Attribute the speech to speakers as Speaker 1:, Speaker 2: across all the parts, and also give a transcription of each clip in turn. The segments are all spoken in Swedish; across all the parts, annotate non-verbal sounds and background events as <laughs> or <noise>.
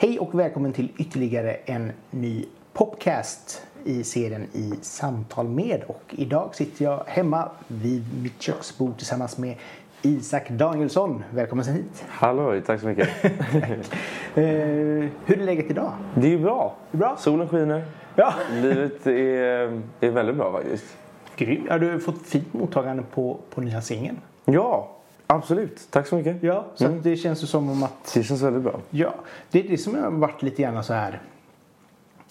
Speaker 1: Hej och välkommen till ytterligare en ny popcast i serien I samtal med. Och idag sitter jag hemma vid mitt köksbord tillsammans med Isak Danielsson. Välkommen hit.
Speaker 2: Hallå, tack så mycket. <laughs>
Speaker 1: Eh, hur är läget idag?
Speaker 2: Det är bra.
Speaker 1: Bra.
Speaker 2: Solen skiner.
Speaker 1: Ja.
Speaker 2: Livet är, är väldigt bra faktiskt.
Speaker 1: Grym. Har du fått fint mottagande på, på nya singeln?
Speaker 2: Ja, absolut. Tack så mycket.
Speaker 1: Ja, så att det känns ju som om att
Speaker 2: Det känns väldigt bra.
Speaker 1: Ja, det är det som jag har varit lite grann så här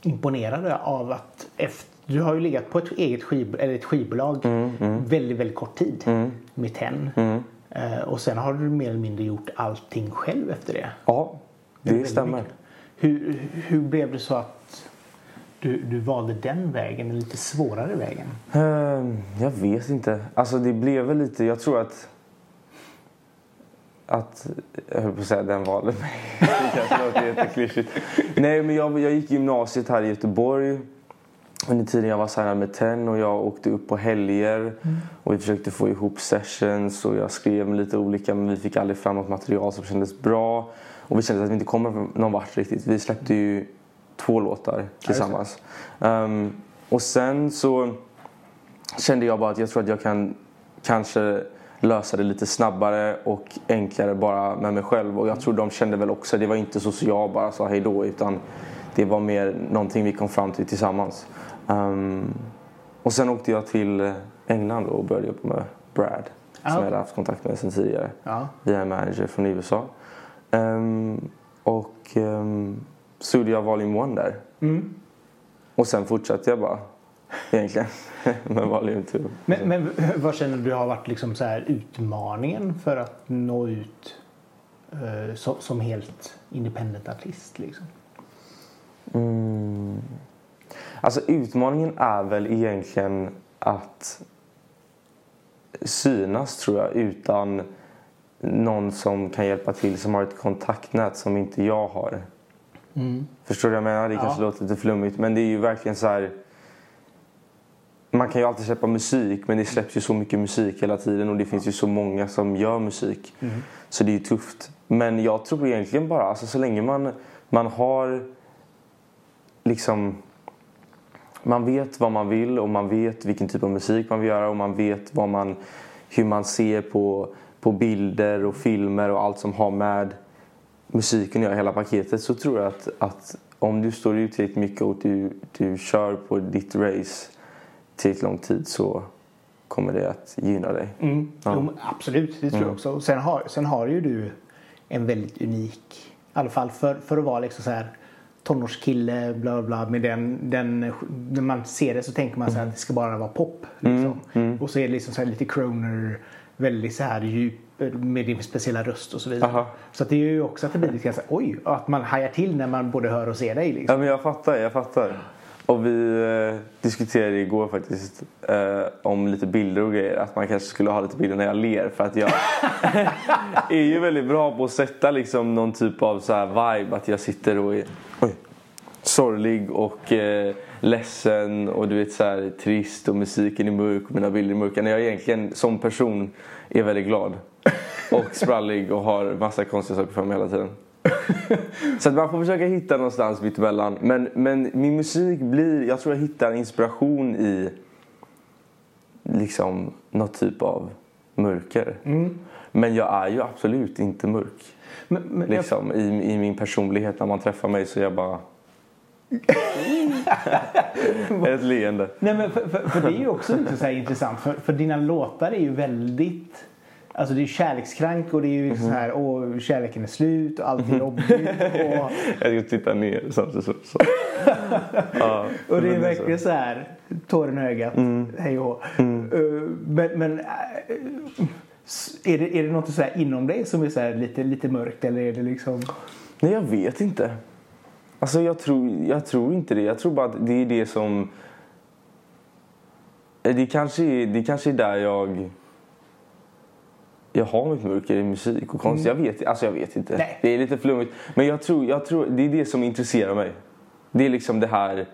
Speaker 1: imponerad av att efter, du har ju legat på ett eget skiv, eller ett skivbolag väldigt, väldigt kort tid med TEN. Eh, och sen har du mer eller mindre gjort allting själv efter det.
Speaker 2: Ja, det
Speaker 1: Väldigt
Speaker 2: stämmer.
Speaker 1: mycket. Hur, hur blev det så att du, du valde den vägen, den lite svårare vägen?
Speaker 2: Ehm, Jag vet inte. Alltså det blev väl lite, jag tror att att, jag höll på att säga den valde mig. Det kanske låter jätteklyschigt. Nej men jag, jag gick gymnasiet här i Göteborg. Under tiden jag var signad med TEN och jag åkte upp på helger. Och vi försökte få ihop sessions och jag skrev med lite olika men vi fick aldrig fram något material som kändes bra. Och vi kände att vi inte kommer någon vart riktigt. Vi släppte ju två låtar tillsammans. Ehm, och sen så kände jag bara att jag tror att jag kan kanske lösa det lite snabbare och enklare bara med mig själv. Och jag tror de kände väl också, det var inte så att jag bara sa hej då utan det var mer någonting vi kom fram till tillsammans. Ehm, och sen åkte jag till England och började jobba med Brad.
Speaker 1: Ah,
Speaker 2: som jag hade haft kontakt med sedan tidigare.
Speaker 1: Ja.
Speaker 2: Via en manager från USA. Ehm, och um, så gjorde jag Volume 1 där.
Speaker 1: Mm.
Speaker 2: Och sen fortsatte jag bara. <laughs> Egentligen. med Volume 2.
Speaker 1: Men, men vad känner du har varit liksom så här utmaningen för att nå ut eh, som, som helt independent artist? Liksom?
Speaker 2: Mm. Alltså utmaningen är väl egentligen att synas tror jag utan någon som kan hjälpa till som har ett kontaktnät som inte jag har. Förstår du vad jag menar? Det
Speaker 1: Ja.
Speaker 2: kanske låter lite flummigt men det är ju verkligen så här. Man kan ju alltid släppa musik men det släpps ju så mycket musik hela tiden och det finns ju så många som gör musik. Så det är ju tufft. Men jag tror egentligen bara, alltså så länge man, man har liksom man vet vad man vill och man vet vilken typ av musik man vill göra och man vet vad man, hur man ser på, på bilder och filmer och allt som har med musiken att göra, hela paketet så tror jag att, att om du står ut tillräckligt mycket och du, du kör på ditt race tillräckligt lång tid så kommer det att gynna dig.
Speaker 1: Mm.
Speaker 2: Ja.
Speaker 1: Jo, absolut, det tror jag också. Och sen har, sen har ju du en väldigt unik, i alla fall för, för att vara liksom så här tonårskille, bla bla. Med den, den, när man ser det så tänker man så här att det ska bara vara pop. Liksom. Och så är det liksom så här lite croner, väldigt så här djup med din speciella röst och så vidare.
Speaker 2: Aha.
Speaker 1: Så det är ju också att det blir lite grann oj, att man hajar till när man både hör och ser dig. Liksom.
Speaker 2: Ja men jag fattar, jag fattar. Och vi eh, diskuterade igår faktiskt eh, om lite bilder och grejer. Att man kanske skulle ha lite bilder när jag ler. För att jag <laughs> är ju väldigt bra på att sätta liksom någon typ av så här vibe. Att jag sitter och är oj, sorglig och eh, ledsen och du vet så här trist och musiken är mörk och mina bilder är mörka. När jag egentligen som person är väldigt glad. Och sprallig och har massa konstiga saker för mig hela tiden. <laughs> Så att man får försöka hitta någonstans mittemellan. Men, men min musik blir, jag tror jag hittar inspiration i liksom något typ av mörker. Men jag är ju absolut inte mörk.
Speaker 1: Men, men jag-
Speaker 2: Liksom, i, I min personlighet när man träffar mig så är jag bara... <laughs> Ett leende.
Speaker 1: Nej, men för, för, för det är ju också så här intressant. För, för dina låtar är ju väldigt... Alltså det är kärlekskrank och det är ju så här, åh, kärleken är slut och allt är jobbigt. Och, <laughs>
Speaker 2: Jag ska titta ner samtidigt så. så. <laughs> Ja,
Speaker 1: och det är verkligen så här, tåren i ögat, hej och hå. Uh, Men, men s- är, det, är det något så här inom dig som är så här lite, lite mörkt eller är det liksom...
Speaker 2: Nej, jag vet inte. Alltså jag tror, jag tror inte det. Jag tror bara att det är det som... Det kanske är, det kanske är där jag... Jag har mitt mörker i musik och konst. Jag, vet, alltså jag vet inte.
Speaker 1: Nej.
Speaker 2: Det är lite flummigt. Men jag tror, jag tror det är det som intresserar mig. Det är liksom det här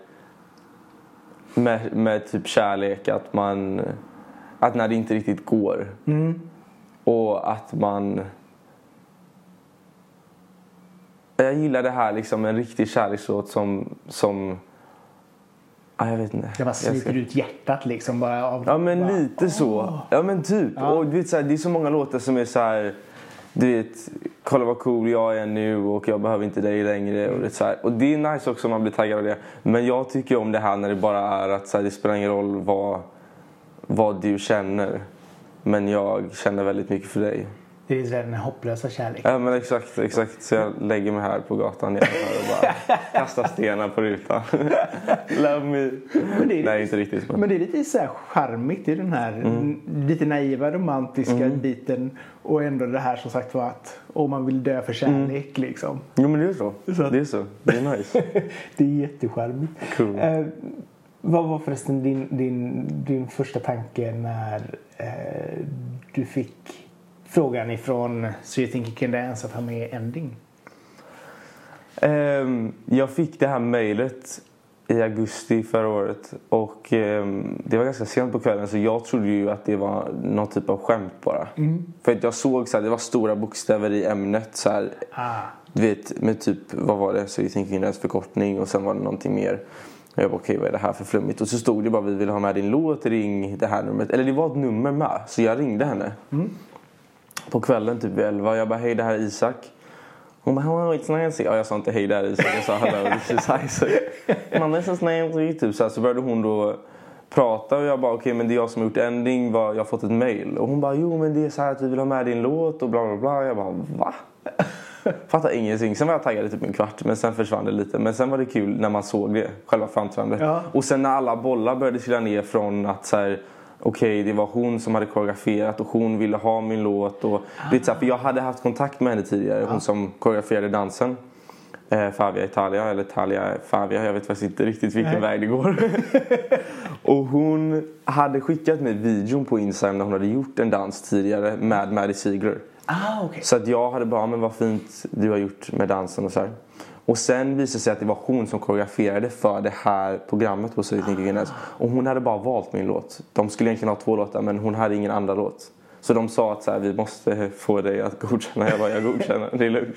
Speaker 2: med, med typ kärlek. Att man... Att när det inte riktigt går. Och att man Jag gillar det här liksom en riktig kärlekslåt som, som Ja, jag vet inte.
Speaker 1: Det bara sliter
Speaker 2: ska-
Speaker 1: ut hjärtat liksom. Bara av,
Speaker 2: Ja men
Speaker 1: bara,
Speaker 2: lite så. Ja men typ. Och du vet, så här, det är så många låtar som är så här. Du vet, kolla vad cool jag är nu och jag behöver inte dig längre. Och det, så här. och det är nice också om man blir taggad av det. Men jag tycker om det här när det bara är att så här, det spelar ingen roll vad, vad du känner. Men jag känner väldigt mycket för dig.
Speaker 1: Det är den hopplösa kärleken.
Speaker 2: Ja men exakt, exakt. Så jag lägger mig här på gatan och bara <laughs> kastar stenar på rutan. <laughs> Love me.
Speaker 1: Men det är,
Speaker 2: Nej inte riktigt. Men...
Speaker 1: det är lite så här charmigt i den här
Speaker 2: Mm.
Speaker 1: lite naiva romantiska biten. Och ändå det här som sagt var att om man vill dö för kärlek
Speaker 2: Mm.
Speaker 1: liksom.
Speaker 2: Jo men det är så.
Speaker 1: Så
Speaker 2: Det är så. Det är nice. <laughs>
Speaker 1: det är jättecharmigt.
Speaker 2: Cool.
Speaker 1: Eh, vad var förresten din, din, din första tanke när eh, du fick frågan ifrån So you think you can dance att ha med ending?
Speaker 2: Ehm, jag fick det här mejlet i augusti förra året och ehm, det var ganska sent på kvällen så jag trodde ju att det var någon typ av skämt bara. För att jag såg så här, det var stora bokstäver i ämnet så här,
Speaker 1: Ah,
Speaker 2: du vet med typ, vad var det? Så you think you can dance förkortning och sen var det någonting mer. Och jag bara okej vad är det här för flummigt? Och så stod det bara vi vill ha med din låt, ring det här numret. Eller det var ett nummer med så jag ringde henne. På kvällen typ vid elva. Jag bara hej det här är Isak. Hon bara hello it's Nancy. Ja, jag sa inte hej det här är Isak. Jag sa hello this is Isaac. Man this is Nancy. Typ så, här, så började hon då prata och jag bara okej men det är jag som har gjort ending. Jag har fått ett mail. Och hon bara jo men det är så här att vi vill ha med din låt och bla bla bla. Jag bara va? Fattar ingenting. Sen var jag taggad i typ en kvart men sen försvann det lite. Men sen var det kul när man såg det, själva framträdandet.
Speaker 1: Ja.
Speaker 2: Och sen när alla bollar började trilla ner från att så här, okej det var hon som hade koreograferat och hon ville ha min låt. Och, du vet, så här, för jag hade haft kontakt med henne tidigare, hon som koreograferade dansen. Eh, Favia Italia, eller Italia Favia, jag vet faktiskt inte riktigt vilken
Speaker 1: Nej.
Speaker 2: väg det går. <laughs> och hon hade skickat mig videon på Instagram när hon hade gjort en dans tidigare med Maddie Ziegler.
Speaker 1: ah okej.
Speaker 2: Så att jag hade bara, men vad fint du har gjort med dansen och så här. Och sen visade det sig att det var hon som koreograferade för det här programmet på Can Dance. Och hon hade bara valt min låt. De skulle egentligen ha två låtar men hon hade ingen andra låt. Så de sa att så här, vi måste få dig att godkänna. Jag bara, jag godkänner, det är lugnt.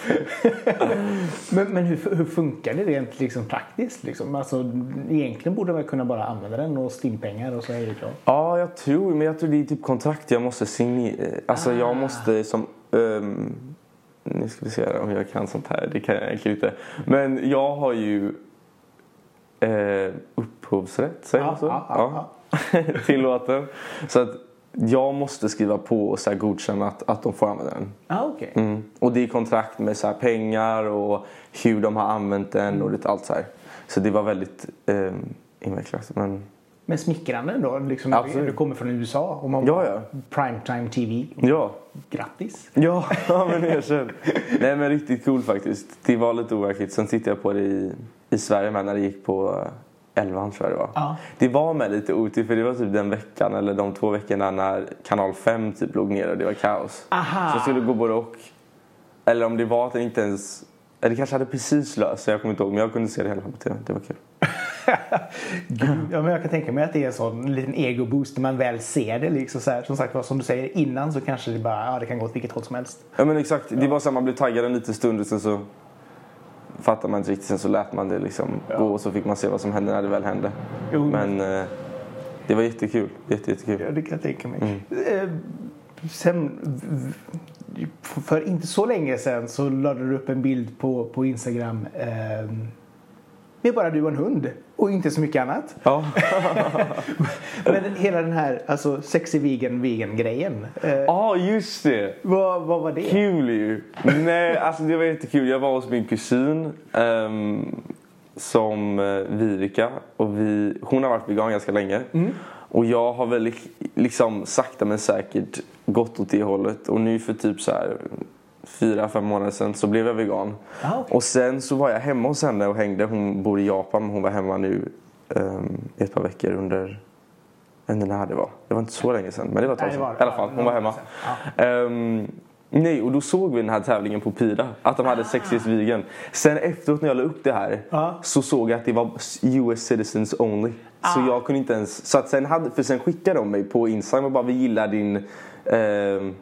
Speaker 2: <laughs>
Speaker 1: Men, men hur, hur funkar det rent liksom praktiskt? Liksom? Alltså, egentligen borde man kunna bara använda den och stimpengar och så är det klart.
Speaker 2: Ja, jag tror, men jag tror det är typ kontrakt jag måste signera. Alltså jag måste som... ehm, nu ska vi se om jag kan sånt här. Det kan jag egentligen inte. Men jag har ju eh, upphovsrätt, säger man så?
Speaker 1: ja, ja, <laughs>
Speaker 2: till låten. Så att jag måste skriva på och så här godkänna att, att de får använda den.
Speaker 1: Ah, okej.
Speaker 2: Mm. Och det är kontrakt med så här pengar och hur de har använt den och lite allt så här. Så det var väldigt eh, invecklat. Men
Speaker 1: Men smickrande ändå. Liksom,
Speaker 2: Absolut.
Speaker 1: Du kommer från USA och man
Speaker 2: Ja, ja.
Speaker 1: primetime TV.
Speaker 2: ja,
Speaker 1: Grattis!
Speaker 2: Ja, <laughs> ja, men erkänn. Nej men riktigt cool faktiskt. Det var lite overkligt. Sen tittade jag på det i, i Sverige med när det gick på eh, elvan tror jag det var.
Speaker 1: Ja.
Speaker 2: Det var med lite otur för det var typ den veckan eller de två veckorna när kanal 5 typ låg ner och det var kaos.
Speaker 1: Aha.
Speaker 2: Så jag skulle gå både och. Eller om det var att den inte ens... Eller det kanske hade precis löst sig, jag kommer inte ihåg. Men jag kunde se det hela på tv. Det var kul. <laughs>
Speaker 1: Ja, men jag kan tänka mig att det är en sån liten ego-boost när man väl ser det. Liksom så här. Som sagt som du säger innan så kanske det bara ja, det kan gå åt vilket håll som helst.
Speaker 2: Ja men exakt. Det var så att man blev taggad en liten stund och sen så fattade man inte riktigt. Sen så lät man det liksom gå och så fick man se vad som hände när det väl hände.
Speaker 1: Jo.
Speaker 2: Men eh, det var jättekul. Jätte, jättekul.
Speaker 1: Ja, det kan jag tänka mig.
Speaker 2: Mm.
Speaker 1: Eh, sen, för inte så länge sedan så lade du upp en bild på, på Instagram eh, med bara du och en hund och inte så mycket annat.
Speaker 2: Ja. <laughs>
Speaker 1: Men hela den här alltså, sexy vegan vegan grejen. Eh,
Speaker 2: Ja, just det.
Speaker 1: vad, vad var det?
Speaker 2: Kul ju. Nej, alltså det var jättekul. Jag var hos min kusin ehm, som uh, Viveka. Och vi, hon har varit vegan ganska länge. Och jag har väl li- liksom sakta men säkert gått åt det hållet. Och nu för typ så här fyra, fem månader sedan så blev jag vegan.
Speaker 1: Ah, okej.
Speaker 2: Och sen så var jag hemma hos henne och hängde. Hon bor i Japan men hon var hemma nu um, ett par veckor under jag vet inte när det var. Det var inte så länge sedan. Men det var ett tag sedan. I alla fall, hon var hemma. Ehm, nej, och då såg vi den här tävlingen på Pira. Att de hade Sexiest Vegan. Sen efteråt när jag la upp det här
Speaker 1: Ja.
Speaker 2: så såg jag att det var US citizens only. Så jag kunde inte ens... Så att sen hade, för sen skickade de mig på Instagram och bara vi gillar din... ehm,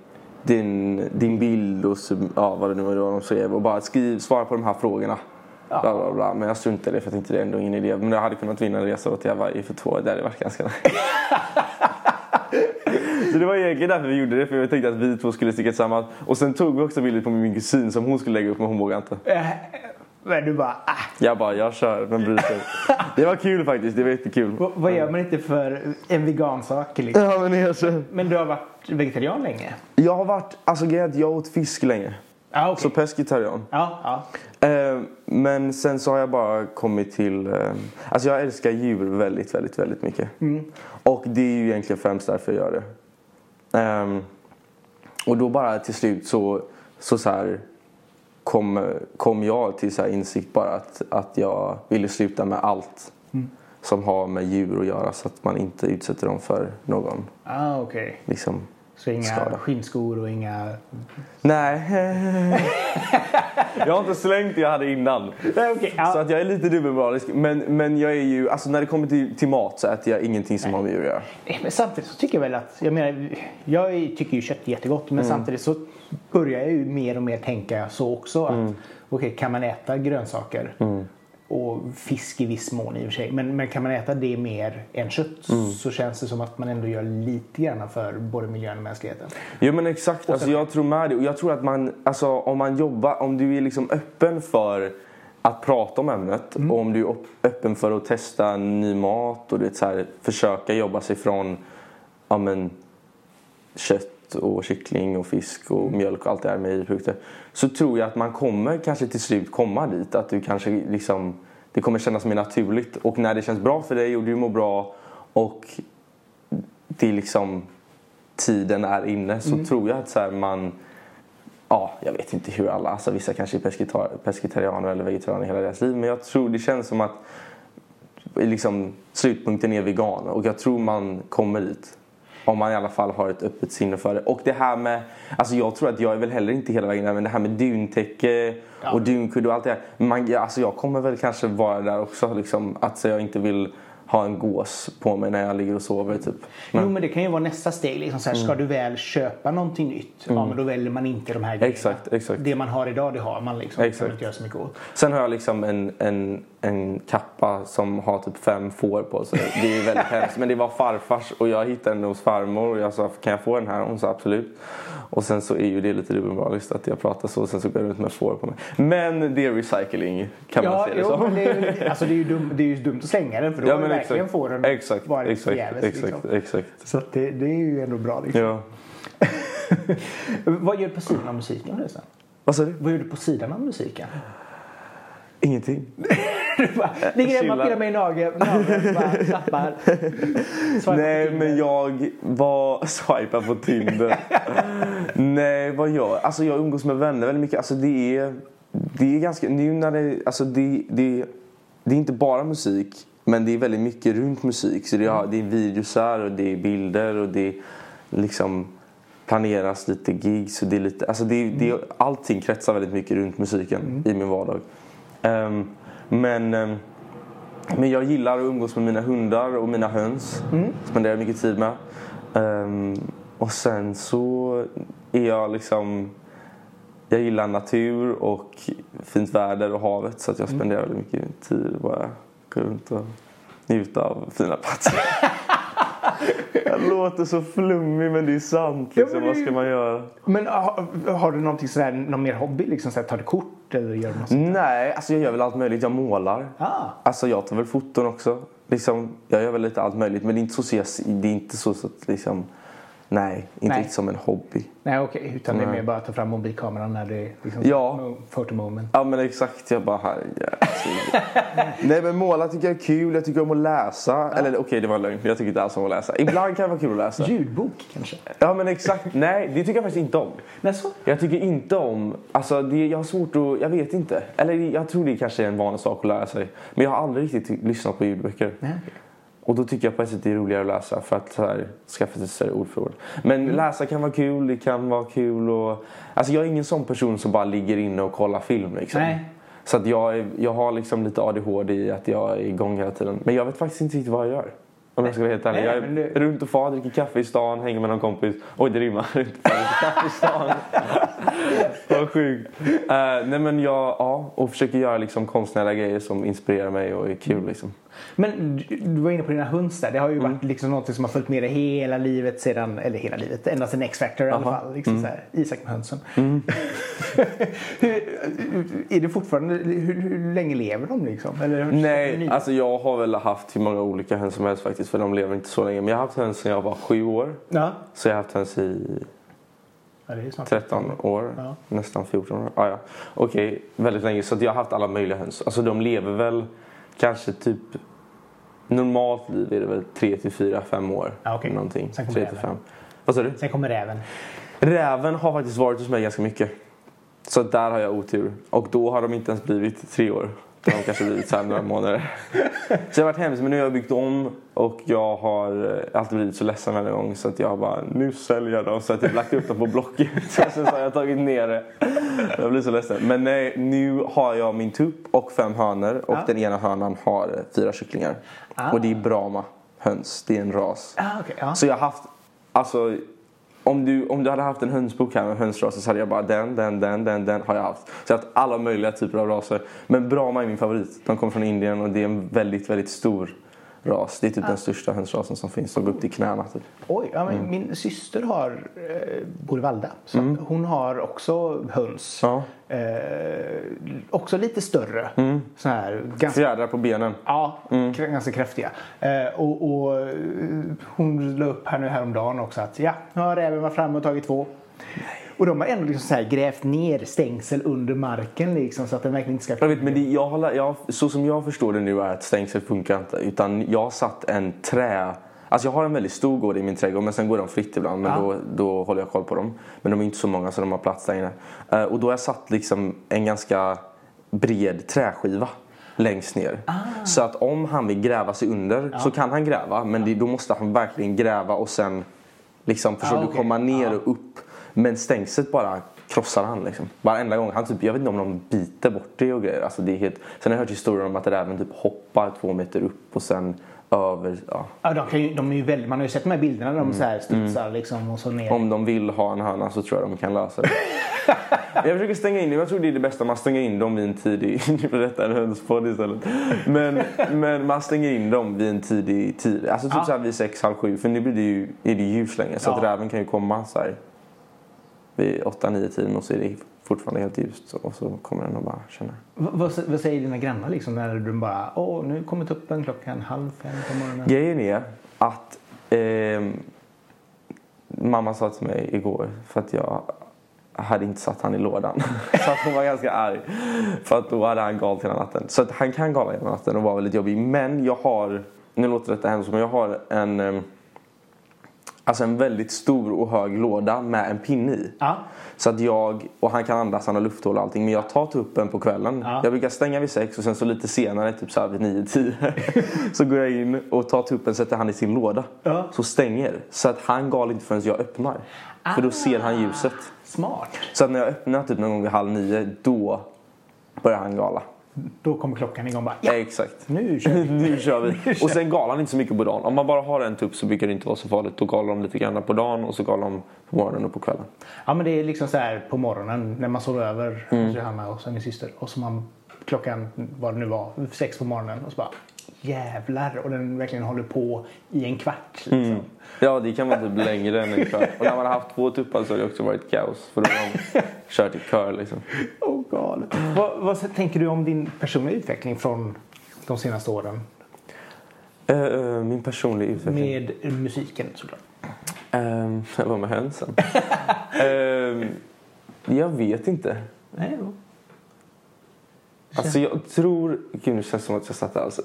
Speaker 2: din, din bild och ja, vad det nu var de skrev och bara skriv, svara på de här frågorna.
Speaker 1: Ja.
Speaker 2: Bla, bla, bla. Men jag struntade i det för jag tänkte det är ändå ingen idé. Men jag hade kunnat vinna en resa till Hawaii för två. Det hade varit ganska <laughs> Så det var egentligen därför vi gjorde det. För jag tänkte att vi två skulle sticka tillsammans. Och sen tog vi också bilder på min kusin som hon skulle lägga upp men hon vågade inte.
Speaker 1: Eh, Men du bara, ah,
Speaker 2: Jag bara, jag kör. Men bryr sig. Det var kul faktiskt. Det var jättekul.
Speaker 1: vad- vad gör man inte för en vegansak? Liksom?
Speaker 2: Ja men jag kör.
Speaker 1: Men du har varit vegetarian länge?
Speaker 2: Jag har varit, alltså grejen jag åt fisk länge.
Speaker 1: Ja, okej.
Speaker 2: Så pescetarian.
Speaker 1: Ja, ja.
Speaker 2: Eh, men sen så har jag bara kommit till... Eh, alltså jag älskar djur väldigt, väldigt, väldigt mycket. Och det är ju egentligen främst därför jag gör det. Ehm, och då bara till slut så, så, så här, kom, kom jag till så här insikt bara att, att jag ville sluta med allt som har med djur att göra så att man inte utsätter dem för någon
Speaker 1: Ah, okej.
Speaker 2: liksom,
Speaker 1: Så inga
Speaker 2: Skada.
Speaker 1: skinnskor och inga...
Speaker 2: Nej. <laughs> jag har inte slängt det jag hade innan.
Speaker 1: Nej, okej.
Speaker 2: Så
Speaker 1: Ja.
Speaker 2: att jag är lite dubbelmoralisk. Men, men jag är ju, alltså när det kommer till, till mat så äter jag ingenting som har med djur att göra.
Speaker 1: Men samtidigt så tycker jag väl att, jag menar, jag tycker ju kött är jättegott men samtidigt så börjar jag ju mer och mer tänka så också att okej kan man äta grönsaker och fisk i viss mån i och för sig. Men, men kan man äta det mer än kött så känns det som att man ändå gör lite grann för både miljön och mänskligheten.
Speaker 2: Jo men exakt, alltså, jag tror med det. Och jag tror att man, alltså, om man jobbar, om du är liksom öppen för att prata om ämnet och om du är öppen för att testa ny mat och du vet, så här, försöka jobba sig från ja, men, kött och kyckling och fisk och mjölk och allt det här med produkter så tror jag att man kommer kanske till slut komma dit att du kanske liksom det kommer kännas mer naturligt och när det känns bra för dig och du mår bra och det liksom tiden är inne så tror jag att så här, man Ja, jag vet inte hur alla, alltså vissa kanske är pesketar- pescetarianer eller vegetarianer hela deras liv men jag tror det känns som att liksom, slutpunkten är vegan och jag tror man kommer dit. Om man i alla fall har ett öppet sinne för det. Och det här med, alltså jag tror att jag är väl heller inte hela vägen där men det här med duntäcke och dunkudde och allt det här. Man, ja, alltså jag kommer väl kanske vara där också liksom att så jag inte vill ha en gås på mig när jag ligger och sover typ.
Speaker 1: Jo men det kan ju vara nästa steg. Liksom så här, Ska du väl köpa någonting nytt, ja men då väljer man inte de här grejerna.
Speaker 2: Exakt, exakt.
Speaker 1: Det man har idag det har man liksom. Det kan
Speaker 2: Exakt.
Speaker 1: man inte göra så mycket åt.
Speaker 2: Sen har jag liksom en, en, en kappa som har typ fem får på sig. Det är väldigt <laughs> hemskt. Men det var farfars och jag hittade den hos farmor och jag sa kan jag få den här? Hon sa absolut. Och sen så är ju det lite dubbelmoraliskt att jag pratar så och sen så går jag runt med får på mig. Men det är recycling kan man
Speaker 1: Ja,
Speaker 2: se det
Speaker 1: jo,
Speaker 2: som.
Speaker 1: men det, <laughs> alltså det, är ju dum, det är ju dumt att slänga den för då
Speaker 2: Ja men
Speaker 1: verkligen
Speaker 2: exakt.
Speaker 1: får den
Speaker 2: Exakt,
Speaker 1: varit
Speaker 2: exakt,
Speaker 1: förgäves.
Speaker 2: exakt,
Speaker 1: Liksom.
Speaker 2: exakt.
Speaker 1: Så att det, det är ju ändå bra. Liksom.
Speaker 2: Ja. <laughs>
Speaker 1: Vad gör du på sidan av musiken förresten?
Speaker 2: Vad sa du?
Speaker 1: Vad gör du på sidan av musiken?
Speaker 2: Ingenting. <laughs>
Speaker 1: Du bara, ligger hemma och pillar mig i nageln. Swipar
Speaker 2: Nej men jag var <laughs> swipar på Tinder. Nej vad gör jag? Alltså jag umgås med vänner väldigt mycket. Alltså det är, det är ganska, nu när det, alltså det, det, det är inte bara musik. Men det är väldigt mycket runt musik. Så det är, det är videosar och det är bilder och det är liksom planeras lite gigs och det är lite, alltså det, det, allting kretsar väldigt mycket runt musiken i min vardag. Ehm, men ehm, men jag gillar att umgås med mina hundar och mina höns. Spenderar mycket tid med. Ehm, och sen så är jag liksom... Jag gillar natur och fint väder och havet så att jag spenderar väldigt mycket tid bara gå runt och njuta av fina platser. <laughs> jag låter så flummig men det är sant.
Speaker 1: Ja,
Speaker 2: Liksom.
Speaker 1: men det
Speaker 2: Vad ska man göra?
Speaker 1: Men har, har du någonting sådär, någon mer hobby? Liksom, såhär, tar du kort eller gör något sånt?
Speaker 2: Nej, alltså jag gör väl allt möjligt. Jag målar.
Speaker 1: Ah.
Speaker 2: Alltså jag tar väl foton också. Liksom, jag gör väl lite allt möjligt. Men det är inte så, så jag, det är inte så, så att liksom... Nej, inte
Speaker 1: Nej.
Speaker 2: som en hobby.
Speaker 1: Nej okej, utan det är
Speaker 2: Nej.
Speaker 1: mer bara att ta fram mobilkameran när det är liksom,
Speaker 2: Ja.
Speaker 1: mo- photo moment.
Speaker 2: Ja men exakt, jag bara här, <laughs> Nej men måla tycker jag är kul, jag tycker om att läsa. Eller okej det var en lögn, jag tycker inte alls om att läsa. Ibland kan det vara kul att läsa.
Speaker 1: Ljudbok kanske?
Speaker 2: Ja men exakt, nej det tycker jag faktiskt inte om.
Speaker 1: Nej, så?
Speaker 2: Jag tycker inte om, alltså det, jag har svårt att, jag vet inte. Eller jag tror det kanske är en vanlig sak att lära sig. Men jag har aldrig riktigt lyssnat på ljudböcker.
Speaker 1: Nej.
Speaker 2: Och då tycker jag på ett sätt det är roligare att läsa för att så här, skaffa sig större ordförråd. Men läsa kan vara kul, det kan vara kul och... Alltså jag är ingen sån person som bara ligger inne och kollar film liksom.
Speaker 1: Nej.
Speaker 2: Så att jag, är, jag har liksom lite ADHD i att jag är igång hela tiden. Men jag vet faktiskt inte riktigt vad jag gör. Om jag ska vara helt ärlig.
Speaker 1: Nej,
Speaker 2: Jag är
Speaker 1: det-
Speaker 2: runt och far, dricker kaffe i stan, hänger med någon kompis. Oj, det rimmar. <laughs> Runt och far, dricker kaffe i stan. <laughs> Vad sjukt. Eh, nej men jag, ja, och försöker göra liksom konstnärliga grejer som inspirerar mig och är kul liksom.
Speaker 1: Men du- du var inne på dina höns där. Det har ju
Speaker 2: Mm.
Speaker 1: varit liksom något som har följt med dig hela livet sedan, eller hela livet, ända sedan X-Factor i alla fall. Liksom så här, Isak med hönsen.
Speaker 2: Mm. <laughs>
Speaker 1: hur, är det fortfarande, hur, hur länge lever de liksom? Eller,
Speaker 2: Nej, alltså jag har väl haft hur många olika höns som helst faktiskt för de lever inte så länge. Men jag har haft höns sedan jag var sju år.
Speaker 1: Ja.
Speaker 2: Så jag har haft höns i
Speaker 1: ja, det är snart
Speaker 2: 13 år,
Speaker 1: Ja.
Speaker 2: nästan 14 år. Ah, ja. Okej, väldigt länge. Så jag har haft alla möjliga höns. Alltså de lever väl kanske typ... Normalt liv är det väl 3 till 4, 5 år.
Speaker 1: Ja, okej.
Speaker 2: Någonting.
Speaker 1: Sen kommer
Speaker 2: 3 till
Speaker 1: räven.
Speaker 2: 5. Vad sa du?
Speaker 1: Sen kommer räven.
Speaker 2: Räven har faktiskt varit hos mig ganska mycket. Så där har jag otur. Och då har de inte ens blivit tre år. De har kanske blivit så här några månader. Så jag har varit hemskt men nu har jag byggt om och jag har eh, alltid blivit så ledsen varje gång så att jag bara nu säljer jag dem. Så att jag lagt upp dem på Blocket. <laughs> Sen så har jag tagit ner det. Jag blir så ledsen. Men nej, nu har jag min tupp och fem hönor och
Speaker 1: Ja.
Speaker 2: den ena hönan har eh, fyra kycklingar.
Speaker 1: Ah.
Speaker 2: Och det är Brahma höns. Det är en ras.
Speaker 1: Ah, okay.
Speaker 2: Så jag har haft, alltså om du, om du hade haft en hönsbok här med hönsraser så hade jag bara den, den, den, den, den har jag haft. Så jag har haft alla möjliga typer av raser. Men Brahma är min favorit. De kommer från Indien och det är en väldigt, väldigt stor ras. Det är typ den största hönsrasen som finns. De går upp till knäna typ.
Speaker 1: Oj, ja,
Speaker 2: Mm.
Speaker 1: men min syster har, eh, bor i Valda. Så att hon har också höns.
Speaker 2: Ja.
Speaker 1: Eh, också lite större. Så här, ganska,
Speaker 2: Fjädrar på benen.
Speaker 1: ja,
Speaker 2: Mm.
Speaker 1: ganska kraftiga. Eh, och, och eh, hon la upp här nu häromdagen också att ja, nu har räven varit framme och tagit två. Och de har ändå liksom så här grävt ner stängsel under marken liksom, så att den verkligen inte ska...
Speaker 2: Jag vet, men det, jag, har, jag, så som jag förstår det nu är att stängsel funkar inte. Utan jag har satt en trä... Alltså jag har en väldigt stor gård i min trädgård men sen går de fritt ibland. Men
Speaker 1: Ja.
Speaker 2: då, då håller jag koll på dem. Men de är inte så många så de har plats där inne. Eh, och då har jag satt liksom en ganska bred träskiva längst ner. Så att om han vill gräva sig under så kan han gräva. Men det, då måste han verkligen gräva och sen liksom försöker
Speaker 1: okej.
Speaker 2: komma ner
Speaker 1: Ja.
Speaker 2: och upp. Men stängslet bara krossar han liksom. Varenda gång. Han typ, jag vet inte om de biter bort det och grejer. Alltså det är helt... Sen har jag hört historier om att räven typ hoppar två meter upp och sen över. Ja.
Speaker 1: Ja, de, kan ju, de är ju väldigt, man har ju sett de här bilderna där de så här studsar liksom och så ner.
Speaker 2: Om de vill ha en höna så tror jag de kan lösa det. <laughs> jag försöker stänga in dem. Jag tror det är det bästa. Man stänger in dem vid en tidig... Nu får detta en hönspodd istället. Men, men man stänger in dem vid en tidig tid. Alltså typ
Speaker 1: Ja.
Speaker 2: så här vid sex, halv sju. För nu blir det ju, är det ljus länge. Så att
Speaker 1: Ja.
Speaker 2: räven kan ju komma så här vid åtta, nio tiden och så är det fortfarande helt ljust. Och så kommer den och bara känna.
Speaker 1: V- vad, vad säger dina grannar liksom när du bara åh nu kommer tuppen klockan halv fem på morgonen?
Speaker 2: Grejen är att ehm, mamma sa till mig igår för att jag hade inte satt han i lådan. <laughs> så att hon var ganska arg. För att då hade han galt hela natten. Så att han kan gala hela natten och var väldigt jobbig. Men jag har, nu låter detta hemskt men jag har en ehm, Alltså en väldigt stor och hög låda med en pinne i.
Speaker 1: Ja.
Speaker 2: Så att jag, och han kan andas, han har lufthål och allting. Men jag tar tuppen på kvällen.
Speaker 1: Ja.
Speaker 2: Jag brukar stänga vid sex och sen så lite senare, typ så här vid nio, tio. <laughs> så går jag in och tar tuppen, sätter han i sin låda.
Speaker 1: Ja.
Speaker 2: Så stänger. Så att han gal inte förrän jag öppnar. För då ser han ljuset.
Speaker 1: Smart.
Speaker 2: Så att när jag öppnar typ någon gång vid halv nio, då börjar han gala.
Speaker 1: Då kommer klockan igång bara ja,
Speaker 2: Exakt.
Speaker 1: nu kör vi. <laughs> <laughs>
Speaker 2: nu kör vi. Och sen galar inte så mycket på dagen. Om man bara har en tupp så brukar det inte vara så farligt. Då galar de lite grann på dagen och så galar de på morgonen och på kvällen.
Speaker 1: Ja men det är liksom så här på morgonen när man sover över
Speaker 2: Mm.
Speaker 1: hos Johanna och min syster och så man klockan vad det nu var sex på morgonen och så bara jävlar och den verkligen håller på i en kvart. Liksom.
Speaker 2: Mm. Ja, det kan vara typ längre än en kvart. Och när man har haft två tuppar så har det också varit kaos. För då har de kört i kör liksom. <laughs>
Speaker 1: Galet. Vad, vad tänker du om din personliga utveckling från de senaste åren?
Speaker 2: Eh, min personliga utveckling.
Speaker 1: Med musiken såklart.
Speaker 2: Um, <laughs> vad med hönsen? Ehm, jag vet inte.
Speaker 1: Nej, då.
Speaker 2: Alltså jag tror... Gud, nu känns det som att jag satt där alltså.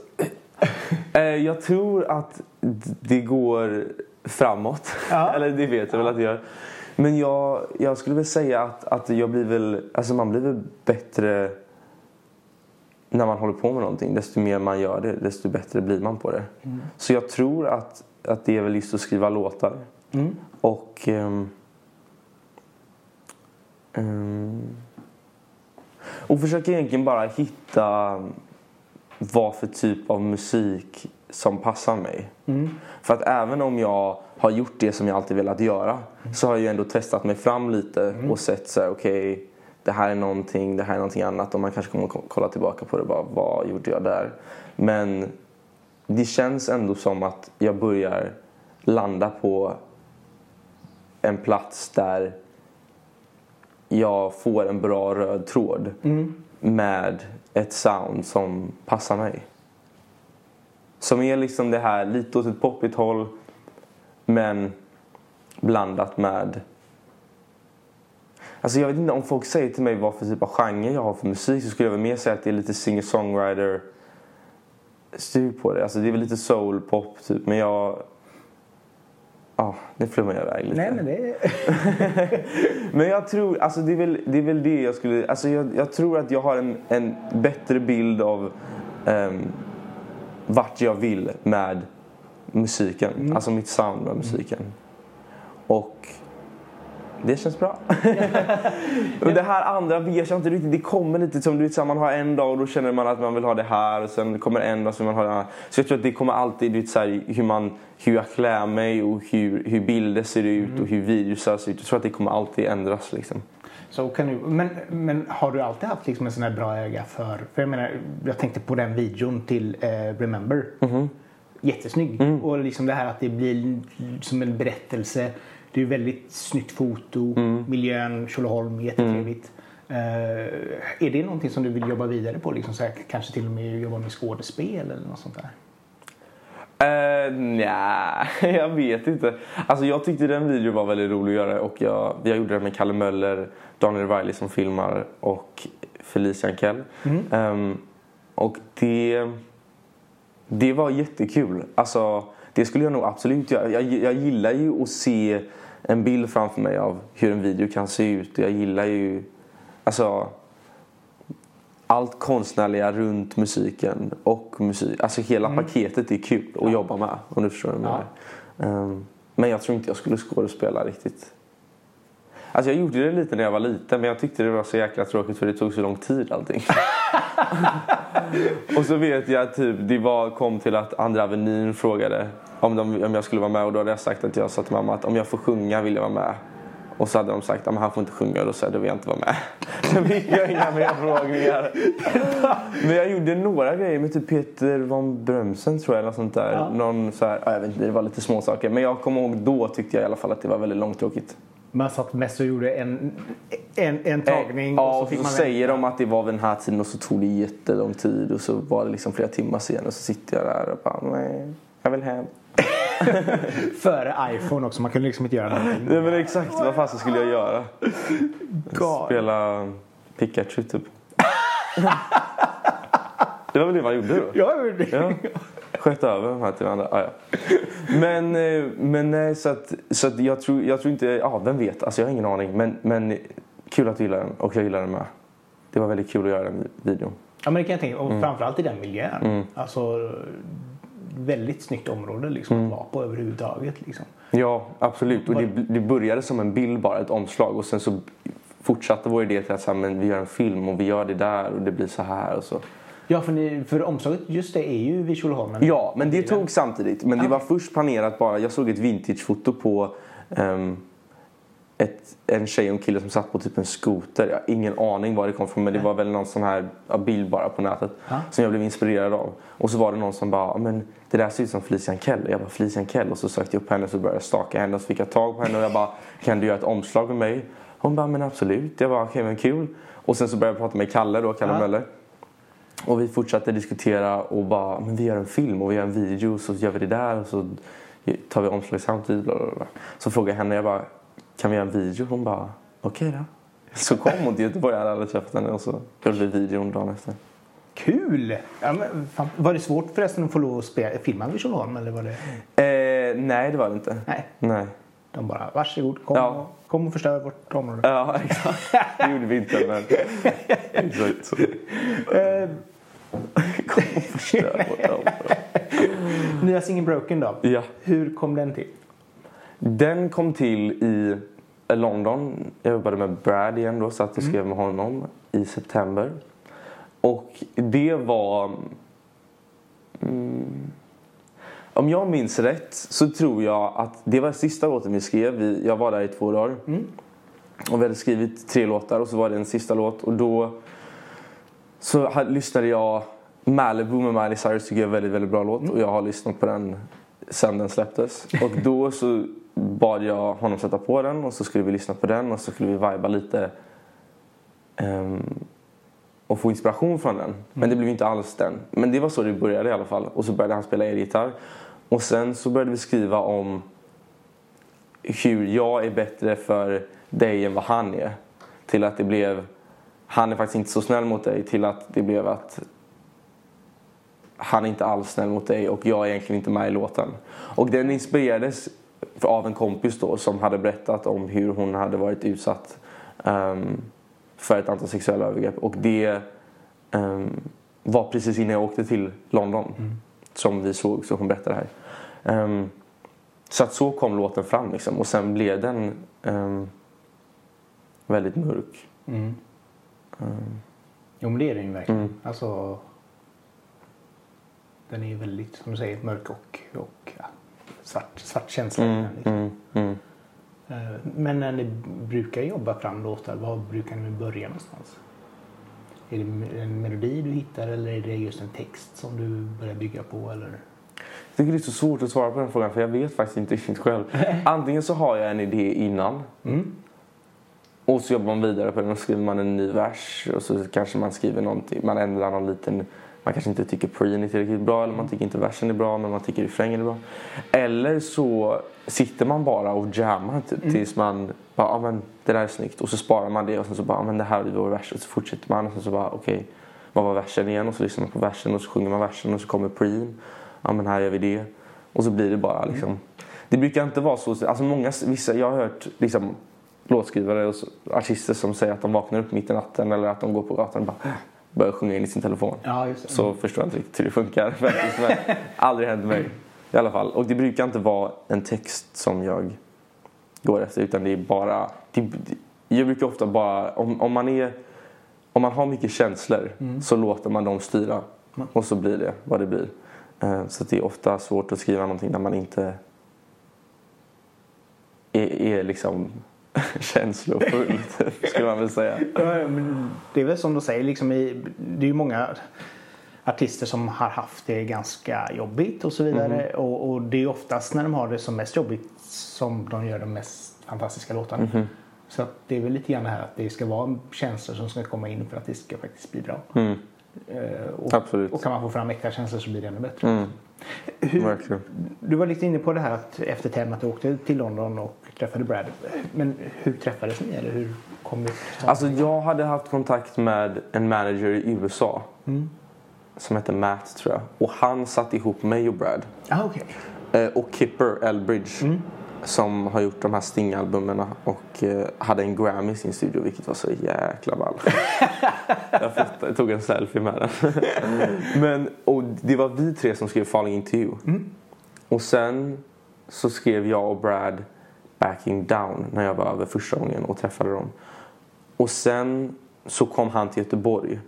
Speaker 2: Eh, jag tror att det går framåt.
Speaker 1: Ja. <laughs>
Speaker 2: Eller det vet jag väl att det gör. Men jag, jag skulle väl säga att, att jag blir väl... Alltså man blir väl bättre när man håller på med någonting. Desto mer man gör det, desto bättre blir man på det. Så jag tror att, att det är väl just att skriva låtar.
Speaker 1: Mm.
Speaker 2: Och... ehm, ehm, och försöka egentligen bara hitta vad för typ av musik som passar mig. För att även om jag har gjort det som jag alltid velat göra så har jag ju ändå testat mig fram lite och sett så här, okej det här är någonting, det här är någonting annat och man kanske kommer att kolla tillbaka på det bara, vad gjorde jag där? Men det känns ändå som att jag börjar landa på en plats där jag får en bra röd tråd med ett sound som passar mig. Som är liksom det här lite åt ett poppigt håll men blandat med Alltså jag vet inte om folk säger till mig vad för typ av genre jag har för musik så skulle jag väl mer säga att det är lite singer-songwriter styr på det. Alltså det är väl lite soul-pop typ men jag... Ja, ah, nu flummar jag iväg lite.
Speaker 1: Nej, men det... <laughs>
Speaker 2: men jag tror, alltså det är väl det, är väl det jag skulle... Alltså jag, jag tror att jag har en, en bättre bild av um, vart jag vill med musiken. Mm. Alltså mitt sound med musiken. Och det känns bra. <laughs> och det här andra vet jag inte riktigt. Det kommer lite som du vet, man har en dag och då känner man att man vill ha det här. Och sen kommer en dag som man har det här. Så jag tror att det kommer alltid, du vet, så här, hur, man, hur jag klär mig och hur, hur bilder ser ut mm. och hur videosar ser ut. Jag tror att det kommer alltid ändras liksom.
Speaker 1: Så kan du, men, men har du alltid haft liksom en sån här bra öga för, för jag menar, jag tänkte på den videon till eh, Remember. Mm. Jättesnygg. Mm. Och liksom det här att det blir som en berättelse. Det är väldigt snyggt foto, mm. miljön, Tjolöholm, jättetrevligt. Mm. Uh, är det någonting som du vill jobba vidare på? Liksom så här, kanske till och med jobba med skådespel eller något sånt där?
Speaker 2: Uh, Nja, <laughs> jag vet inte. Alltså jag tyckte den videon var väldigt rolig att göra och jag, jag gjorde den med Kalle Möller, Daniel Riley som filmar och Felicia Ankell. Mm. Um, och det, det var jättekul. Alltså det skulle jag nog absolut göra. Jag, jag gillar ju att se en bild framför mig av hur en video kan se ut. Jag gillar ju alltså allt konstnärliga runt musiken och musik. Alltså hela mm. paketet är kul att ja. jobba med om du förstår vad ja. um, Men jag tror inte jag skulle skådespela riktigt. Alltså jag gjorde det lite när jag var liten men jag tyckte det var så jäkla tråkigt för det tog så lång tid allting. <laughs> och så vet jag att typ, det var, kom till att Andra Avenyn frågade om, de, om jag skulle vara med och då hade jag sagt att jag sa till mamma att om jag får sjunga vill jag vara med. Och så hade de sagt att han får inte sjunga och då sa jag då vill jag inte vara med. <laughs> Så fick jag inga mer frågningar. <laughs> Men jag gjorde några grejer med typ Peter von Brömsen tror jag eller sånt där. Ja. Någon så här, jag vet inte, det var lite små saker. Men jag kommer ihåg då tyckte jag i alla fall att det var väldigt långtråkigt.
Speaker 1: Man satt mest och gjorde en, en, en tagning.
Speaker 2: Ja, och så, och så säger de att det var vid den här tiden och så tog det jättelång tid och så var det liksom flera timmar sen och så sitter jag där och bara nej, jag vill hem. <laughs>
Speaker 1: Före iPhone också, man kunde liksom inte göra någonting.
Speaker 2: Nej men exakt, vad fasen skulle jag göra? God. Spela Pikachu typ. <laughs> det var väl det man gjorde då?
Speaker 1: Ja, det. Ja. <laughs>
Speaker 2: Sköt över de här till varandra. Ah, ja. Men, eh, men nej, så att, så att jag, tror, jag tror inte, ja vem vet, alltså jag har ingen aning. Men, men kul att du gillar den och jag gillar den med. Det var väldigt kul att göra den videon.
Speaker 1: Ja men det kan jag tänka och mm. framförallt i den miljön. Mm. Alltså väldigt snyggt område liksom, mm. att vara på överhuvudtaget. Liksom.
Speaker 2: Ja, absolut. Och det, det började som en bild bara, ett omslag. Och sen så fortsatte vår idé till att så här, men vi gör en film och vi gör det där och det blir så här. Och så.
Speaker 1: Ja, för, ni, för omslaget just det är ju vid Tjolöholm.
Speaker 2: Ja, men det tog samtidigt. Men det var först planerat bara. Jag såg ett vintagefoto på um, ett, en tjej och en kille som satt på typ en skoter. Jag har ingen aning var det kom från men det var väl någon sån här bild bara på nätet. Ja. Som jag blev inspirerad av. Och så var det någon som bara, men det där ser ut som Felician Kell. Jag bara, Felician Kell? Och så sökte jag upp henne och så började jag staka henne och så fick jag tag på henne och jag bara, kan du göra ett omslag med mig? Hon bara, men absolut. Jag bara, okej okay, men kul. Och sen så började jag prata med Kalle då, Kalle ja. Möller. Och vi fortsatte diskutera och bara, men vi gör en film och vi gör en video så gör vi det där och så tar vi omslag samtidigt. Bla bla bla. Så frågade jag henne, jag bara, kan vi göra en video? Hon bara, okej okay då. Så kom hon till Göteborg, jag hade aldrig träffat henne och så gjorde vi videon dagen efter.
Speaker 1: Kul! Ja, men, fan, var det svårt förresten att få lov att spela, filma vid Tjolöholm eller var det?
Speaker 2: Eh, nej det var det inte.
Speaker 1: Nej.
Speaker 2: nej.
Speaker 1: De bara, varsågod, kom, ja. och, kom och förstör vårt område.
Speaker 2: Ja, exakt. Det gjorde vi inte men... <laughs> exakt så. Eh, kom och förstör vårt område.
Speaker 1: Nya singeln Broken då?
Speaker 2: Ja.
Speaker 1: Hur kom den till?
Speaker 2: Den kom till i London. Jag jobbade med Brad igen då, så att jag skrev med honom i september. Och det var... Mm, Om jag minns rätt så tror jag att det var sista låten vi skrev. Vi, jag var där i två dagar. Och vi hade skrivit tre låtar och så var det en sista låt. Och då så lyssnade jag Malibu med Miley Cyrus tycker jag är en väldigt, väldigt bra låt. Och jag har lyssnat på den sen den släpptes. Och då så bad jag honom sätta på den och så skulle vi lyssna på den och så skulle vi viba lite. ehm, och få inspiration från den. Men det blev inte alls den. Men det var så det började i alla fall. Och så började han spela elgitarr. Och sen så började vi skriva om hur jag är bättre för dig än vad han är. Till att det blev, han är faktiskt inte så snäll mot dig. Till att det blev att han är inte alls snäll mot dig och jag är egentligen inte med i låten. Och den inspirerades av en kompis då som hade berättat om hur hon hade varit utsatt ehm, för ett antal sexuella övergrepp. Och det ehm, var precis innan jag åkte till London som vi såg, så hon berättade det här. Ehm, så att så kom låten fram liksom. och sen blev den väldigt mörk.
Speaker 1: Jo men det är den ju verkligen.
Speaker 2: Mm.
Speaker 1: Alltså, den är ju väldigt, som du säger, mörk och, och ja, svart, svart känsla.
Speaker 2: Mm,
Speaker 1: liksom.
Speaker 2: mm, mm.
Speaker 1: Eh, Men när ni brukar jobba fram låtar, var brukar ni börja någonstans? Är det en melodi du hittar eller är det just en text som du börjar bygga på? Eller?
Speaker 2: Jag tycker det är så svårt att svara på den frågan för jag vet faktiskt inte riktigt själv. <laughs> Antingen så har jag en idé innan
Speaker 1: Mm.
Speaker 2: Och så jobbar man vidare på den och skriver man en ny vers och så kanske man skriver någonting, man ändrar någon liten man kanske inte tycker preen är tillräckligt bra eller man tycker inte versen är bra men man tycker refrängen är bra. Eller så sitter man bara och jammar typ, tills man bara, ja men det där är snyggt och så sparar man det och sen så bara, ja men det här är vår vers och så fortsätter man och sen så bara okej, vad var versen igen och så lyssnar man på versen och så sjunger man versen och så kommer preen. Ja men här gör vi det. Och så blir det bara liksom. Det brukar inte vara så, alltså många, vissa, jag har hört liksom låtskrivare och artister som säger att de vaknar upp mitt i natten eller att de går på gatan och bara börjar sjunga in i sin telefon.
Speaker 1: Ja, det.
Speaker 2: Så förstår jag inte riktigt hur det funkar. <laughs> Men aldrig hänt mig. I alla fall. Och det brukar inte vara en text som jag går efter utan det är bara... Det, jag brukar ofta bara... Om, om man är... Om man har mycket känslor så låter man dem styra. Och så blir det vad det blir. Eh, Så det är ofta svårt att skriva någonting där man inte är, är liksom <laughs> känslofull, typ, skulle man väl säga.
Speaker 1: Ja, men det är väl som du säger, liksom i, det är ju många artister som har haft det ganska jobbigt och så vidare. Och, och det är oftast när de har det som mest jobbigt som de gör de mest fantastiska låtarna. Så att det är väl lite grann det här att det ska vara känslor som ska komma in för att det ska faktiskt bli bra.
Speaker 2: Mm.
Speaker 1: Eh, och,
Speaker 2: Absolut.
Speaker 1: och kan man få fram äkta känslor så blir det ännu bättre.
Speaker 2: Mm.
Speaker 1: Hur,
Speaker 2: Verkligen.
Speaker 1: du var lite inne på det här att efter du åkte till London och träffade Brad. Men hur träffades ni eller hur kom till
Speaker 2: Alltså jag hade haft kontakt med en manager i USA. Som hette Matt tror jag. Och han satte ihop mig och Brad.
Speaker 1: Ah, okej.
Speaker 2: Eh, och Kipper Elbridge. Som har gjort de här Sting-albumen och eh, hade en Grammy i sin studio vilket var så jäkla ball. <laughs> jag fotade, tog en selfie med den. <laughs> Men, och det var vi tre som skrev Falling Into You. Och sen så skrev jag och Brad Backing Down när jag var över första gången och träffade dem. Och sen så kom han till Göteborg.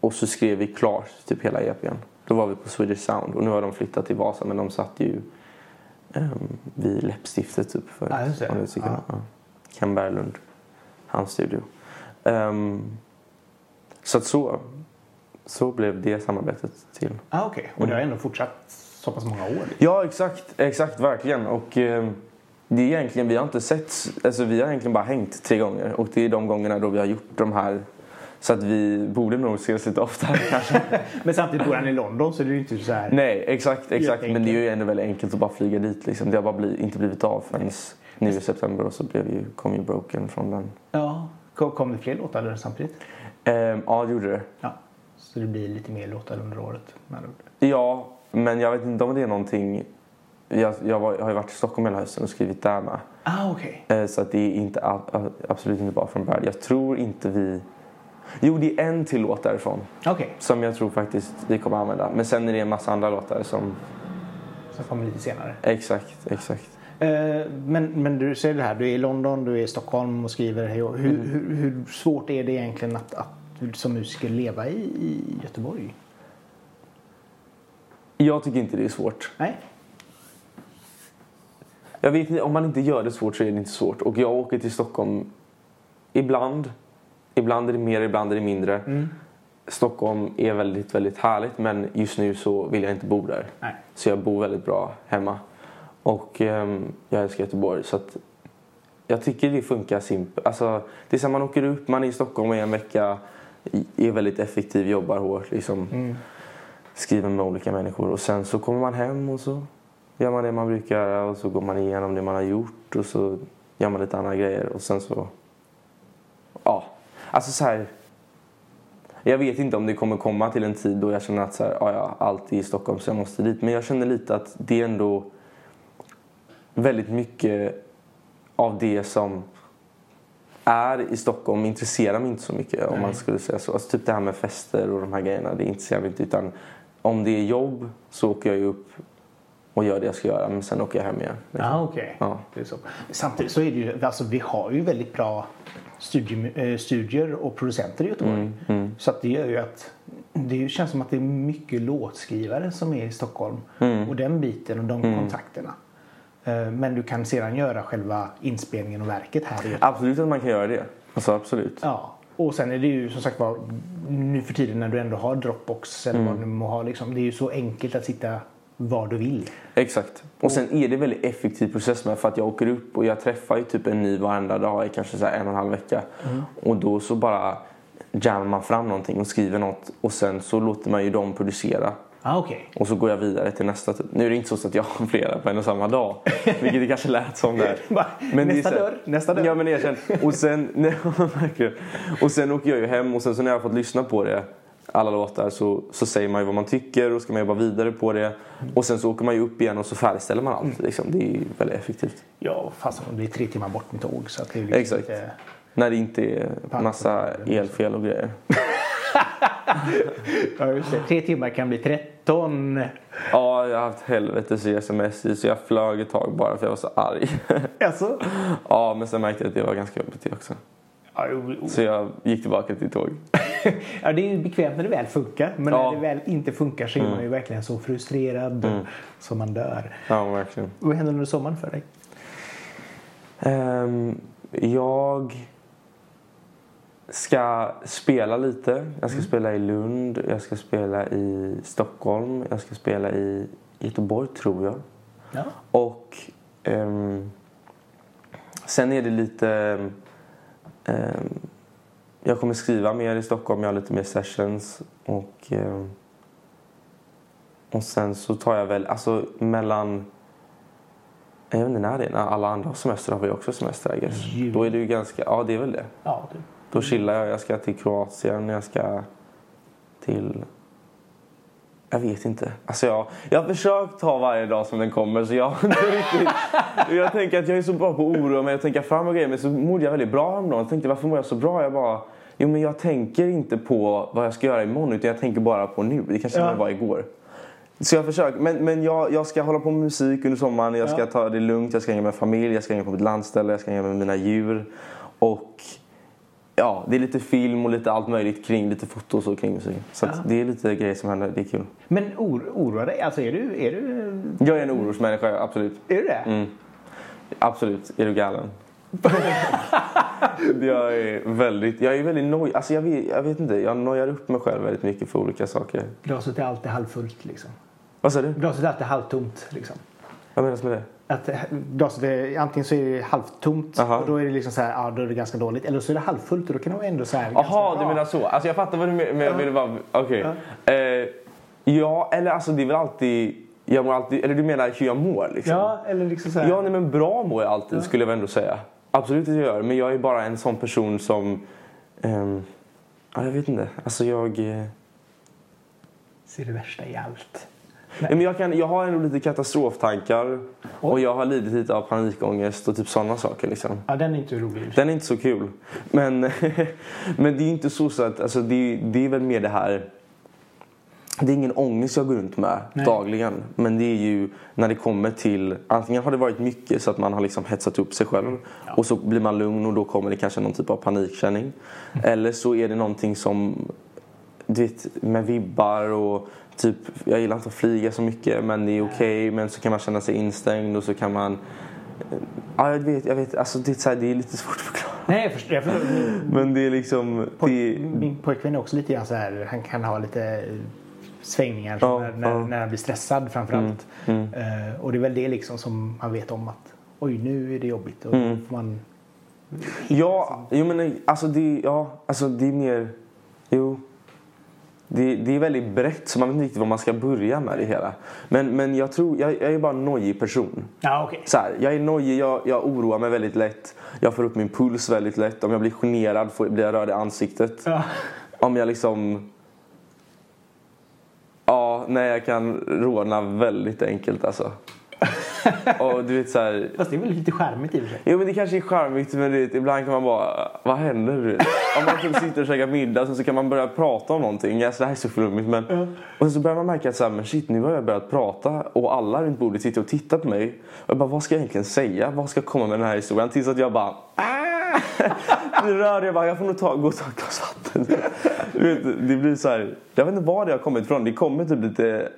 Speaker 2: Och så skrev vi klart typ hela EPn. Då var vi på Swedish Sound och nu har de flyttat till Vasa men de satt ju um, vid läppstiftet typ för
Speaker 1: Ja, just det. Ja.
Speaker 2: ja. Ken Berglund, hans studio. Ehm, så att så, så blev det samarbetet till.
Speaker 1: Ah, okej. Och det har ändå fortsatt så pass många år.
Speaker 2: Ja, exakt. Exakt, verkligen. Och eh, det är egentligen, vi har inte sett, alltså vi har egentligen bara hängt tre gånger. Och det är de gångerna då vi har gjort de här, så att vi borde nog ses lite oftare <laughs> kanske.
Speaker 1: Men samtidigt bor han i London så det är ju inte så här.
Speaker 2: Nej, exakt, exakt. Men det är ju ändå väldigt enkelt att bara flyga dit liksom. Det har bara bli, inte blivit av förrän nu i september och så blev ju, kom ju Broken från den.
Speaker 1: Ja. Kom, kom det fler låtar samtidigt?
Speaker 2: Ehm, ja, det gjorde det.
Speaker 1: Ja. Så det blir lite mer låtar under året.
Speaker 2: Ja, men jag vet inte om det är någonting... Jag, jag, var, jag har ju varit i Stockholm hela hösten och skrivit där med.
Speaker 1: Ah, okej.
Speaker 2: Eh, Så att det är inte, absolut inte bara från Brad. Jag tror inte vi... Jo, det är en till låt därifrån.
Speaker 1: Okej.
Speaker 2: Som jag tror faktiskt vi kommer använda. Men sen är det en massa andra låtar som...
Speaker 1: Som kommer lite senare.
Speaker 2: Exakt, exakt.
Speaker 1: Eh, Men, men du säger det här, du är i London, du är i Stockholm och skriver. Hur,
Speaker 2: Mm.
Speaker 1: hur, hur svårt är det egentligen att, att som musiker leva i, i Göteborg?
Speaker 2: Jag tycker inte det är svårt.
Speaker 1: Nej.
Speaker 2: Jag vet inte, om man inte gör det svårt så är det inte svårt. Och jag åker till Stockholm ibland. Ibland är det mer, ibland är det mindre.
Speaker 1: Mm.
Speaker 2: Stockholm är väldigt, väldigt härligt men just nu så vill jag inte bo där.
Speaker 1: Nej.
Speaker 2: Så jag bor väldigt bra hemma. Och ehm, jag älskar Göteborg så att jag tycker det funkar simpelt. Alltså, det är som man åker upp, man är i Stockholm i en vecka, är väldigt effektiv, jobbar hårt, liksom,
Speaker 1: Mm.
Speaker 2: skriver med olika människor och sen så kommer man hem och så gör man det man brukar göra och så går man igenom det man har gjort och så gör man lite andra grejer och sen så... Alltså så här. Jag vet inte om det kommer komma till en tid då jag känner att så här, ja, ja, allt är i Stockholm så jag måste dit. Men jag känner lite att det är ändå väldigt mycket av det som är i Stockholm intresserar mig inte så mycket om man skulle säga så. Alltså, typ det här med fester och de här grejerna, det intresserar mig inte. Utan om det är jobb så åker jag ju upp och gör det jag ska göra men sen åker jag hem igen. liksom.
Speaker 1: Ja, okej.
Speaker 2: Ja.
Speaker 1: Det är så. Samtidigt så är det ju, alltså vi har ju väldigt bra studie, eh, studier och producenter i Göteborg.
Speaker 2: Mm,
Speaker 1: Så att det gör ju att det känns som att det är mycket låtskrivare som är i Stockholm.
Speaker 2: Mm.
Speaker 1: Och den biten och de kontakterna. Eh, Men du kan sedan göra själva inspelningen och verket här i Göteborg.
Speaker 2: Absolut att man kan göra det. Alltså absolut.
Speaker 1: Ja. Och sen är det ju som sagt var nu för tiden när du ändå har Dropbox eller vad du må ha. Liksom, det är ju så enkelt att sitta var du vill.
Speaker 2: Exakt. Och sen är det en väldigt effektiv process med för att jag åker upp och jag träffar ju typ en ny varenda dag i kanske så här en och en halv vecka. Och då så bara jammar man fram någonting och skriver något och sen så låter man ju dem producera.
Speaker 1: Ah, okej.
Speaker 2: Och så går jag vidare till nästa. Typ. Nu är det inte så att jag har flera på en och samma dag. Vilket det kanske lät som där. <laughs> Är
Speaker 1: nästa
Speaker 2: här-
Speaker 1: dörr, nästa dörr.
Speaker 2: Ja men erkänn. Och sen, <laughs> nej, och sen åker jag ju hem och sen så när jag har fått lyssna på det alla låtar så, så säger man ju vad man tycker och ska man jobba vidare på det. Och sen så åker man ju upp igen och så färdigställer man allt. Liksom. Det är ju väldigt effektivt.
Speaker 1: Ja, fast det är tre timmar bort med tåg. Så att det är liksom
Speaker 2: Exakt.
Speaker 1: Lite...
Speaker 2: När det inte är massa elfel och grejer. <laughs>
Speaker 1: Ja, just det. Tre timmar kan bli 13.
Speaker 2: Ja, jag har haft helvetes sms i så jag flög ett tag bara för jag var så arg.
Speaker 1: Alltså? <laughs>
Speaker 2: ja, men sen märkte jag att det var ganska jobbigt det också. Så jag gick tillbaka till tåg. <laughs>
Speaker 1: ja, det är ju bekvämt när det väl funkar. Men
Speaker 2: Ja.
Speaker 1: när det väl inte funkar så är man ju verkligen så frustrerad som man dör.
Speaker 2: Ja, verkligen.
Speaker 1: Vad händer under sommaren för dig?
Speaker 2: Ehm, jag ska spela lite. Jag ska spela i Lund, jag ska spela i Stockholm, jag ska spela i Göteborg tror jag.
Speaker 1: Ja.
Speaker 2: Och ehm, sen är det lite... ehm, jag kommer skriva mer i Stockholm, jag har lite mer sessions. Och, ehm, och sen så tar jag väl, alltså mellan... Jag vet inte när det är, när alla andra har semester har vi också semester I. Då är det ju ganska, ja det är väl det.
Speaker 1: Ja, typ.
Speaker 2: Då chillar jag, jag ska till Kroatien, jag ska till... Jag vet inte. Alltså jag, jag har försökt ta varje dag som den kommer så jag. Jag tänker att jag är så bra på att oroa mig och tänka fram och grejer men så mådde jag väldigt bra häromdagen. Jag tänkte varför mår jag så bra? Jag bara... Jo men jag tänker inte på vad jag ska göra imorgon utan jag tänker bara på nu. Det kanske
Speaker 1: ja.
Speaker 2: var igår. Så jag försöker. Men, men jag, jag ska hålla på med musik under sommaren. Jag ska
Speaker 1: Ja.
Speaker 2: ta det lugnt. Jag ska hänga med familj. Jag ska hänga på mitt landställe. Jag ska hänga med mina djur. Och ja, det är lite film och lite allt möjligt kring. Lite foto och så kring musik. Så
Speaker 1: Ja.
Speaker 2: det är lite grejer som händer. Det är kul.
Speaker 1: Men or, oroa dig. Alltså är du... Är du,
Speaker 2: Jag är en orosmänniska, absolut.
Speaker 1: är du det?
Speaker 2: Mm. Absolut. Är du galen? <laughs> jag är väldigt, jag är väldigt noj. Alltså jag vet, jag vet inte, jag nojar upp mig själv väldigt mycket för olika saker.
Speaker 1: Glaset är alltid halvfullt liksom.
Speaker 2: Vad sa du?
Speaker 1: Glaset är alltid halvtomt liksom.
Speaker 2: Vad menas med det?
Speaker 1: Att eh, glaset är, antingen så är det halvtomt
Speaker 2: Aha.
Speaker 1: och då är det liksom så här, ja då är det ganska dåligt. Eller så är det halvfullt och då kan det vara ändå så här
Speaker 2: Jaha, du menar så. Alltså jag fattar vad du menar. Men jag ville bara, okej. Eh, ja, eller alltså det är väl alltid, jag mår alltid, eller du menar hur jag mår liksom?
Speaker 1: Ja, eller liksom så här.
Speaker 2: Ja, nej, men bra mår jag alltid skulle jag väl ändå säga. Absolut att jag gör. Men jag är bara en sån person som... ehm, ja, jag vet inte. Alltså jag... eh,
Speaker 1: Ser det värsta i allt.
Speaker 2: Ja, men jag, kan, jag har ändå lite katastroftankar. Och jag har lidit lite av panikångest och typ sådana saker. Liksom.
Speaker 1: Ja, den är inte rolig.
Speaker 2: Den är inte så kul. Men, <laughs> men det är inte så, så att... Alltså, det, det är väl mer det här... Det är ingen ångest jag går runt med
Speaker 1: Nej.
Speaker 2: dagligen. Men det är ju när det kommer till... Antingen har det varit mycket så att man har liksom hetsat upp sig själv. Och så blir man lugn och då kommer det kanske någon typ av panikkänning.
Speaker 1: Mm.
Speaker 2: Eller så är det någonting som du vet, med vibbar och typ, jag gillar inte att flyga så mycket men det är okej. Okay, men så kan man känna sig instängd och så kan man Ja, jag vet. Jag vet alltså, det, är här, det är lite svårt att förklara.
Speaker 1: Nej, jag förstår. Jag förstår.
Speaker 2: Men det är liksom...
Speaker 1: Poj,
Speaker 2: det...
Speaker 1: Min pojkvän är också lite grann så här. Han kan ha lite svängningar
Speaker 2: Ja,
Speaker 1: när, när,
Speaker 2: ja.
Speaker 1: när han blir stressad framförallt.
Speaker 2: Mm,
Speaker 1: Eh, och det är väl det liksom som man vet om att oj, nu är det jobbigt. Och
Speaker 2: Mm.
Speaker 1: får man...
Speaker 2: Ja, jo, men alltså det, ja, alltså det är mer... Jo. Det, det är väldigt brett så man vet inte riktigt var man ska börja med det hela. Men, men jag tror, jag, jag är bara en nojig person.
Speaker 1: Ja, okej.
Speaker 2: Så här, jag är nojig, jag, jag oroar mig väldigt lätt. Jag får upp min puls väldigt lätt. Om jag blir generad får, blir jag röd i ansiktet.
Speaker 1: Ja.
Speaker 2: Om jag liksom... Ja, nej jag kan rodna väldigt enkelt alltså. Och du vet så här,
Speaker 1: Fast det är väl lite charmigt i och för sig.
Speaker 2: Jo men det kanske är charmigt men vet, ibland kan man bara, vad händer? Du vet? Om man typ sitter och käkar middag så, så kan man börja prata om någonting. Alltså, det här är så flummigt men... Och så börjar man märka att så här, men shit nu har jag börjat prata och alla runt bordet sitter och tittar på mig. Och jag bara, vad ska jag egentligen säga? Vad ska jag komma med den här historien? Tills att jag bara, ah! <laughs> Nu rör jag bara, jag får nog ta, gå och ta ett glas vatten. Det blir så här, jag vet inte var det har kommit ifrån. Det kommer typ lite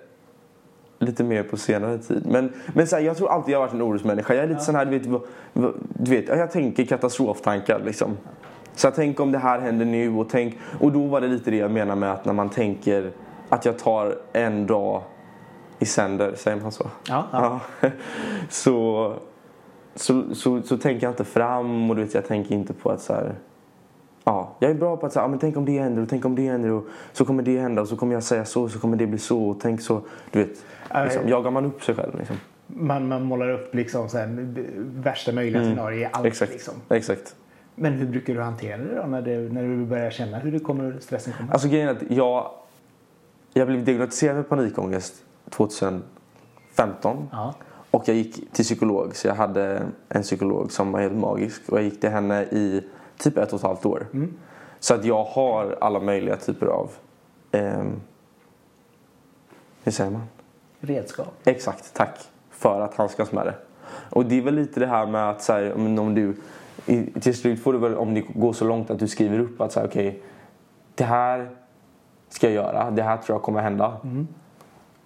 Speaker 2: lite mer på senare tid. Men, men så här, jag tror alltid jag har varit en orosmänniska. Jag är lite sån här, du vet, du vet, jag tänker katastroftankar liksom. Så jag tänker om det här händer nu och tänk, och då var det lite det jag menar med att när man tänker att jag tar en dag i sänder, säger man så?
Speaker 1: Ja, ja.
Speaker 2: Ja. <laughs> så, så, så, så tänker jag inte fram och du vet, jag tänker inte på att så här, Ja, jag är bra på att säga, ah, men tänk om det händer och tänk om det händer och så kommer det hända och så kommer jag säga så så kommer det bli så och tänk så. Du vet, liksom, jagar man upp sig själv liksom.
Speaker 1: Man, man målar upp liksom så här, värsta möjliga scenario i allt.
Speaker 2: Mm. Exakt.
Speaker 1: Liksom.
Speaker 2: Exakt.
Speaker 1: Men hur brukar du hantera det då när, det, när du börjar känna hur det kommer, stressen kommer?
Speaker 2: Alltså grejen är att jag, jag blev diagnostiserad med panikångest 2015.
Speaker 1: Ja.
Speaker 2: Och jag gick till psykolog så jag hade en psykolog som var helt magisk. Och jag gick till henne i typ ett och ett halvt år. Så att jag har alla möjliga typer av, ehm, hur säger man?
Speaker 1: Redskap.
Speaker 2: Exakt, tack. För att handskas med det. Och det är väl lite det här med att så här, om du till slut får du väl om det går så långt att du skriver upp att så här, okej det här ska jag göra, det här tror jag kommer hända.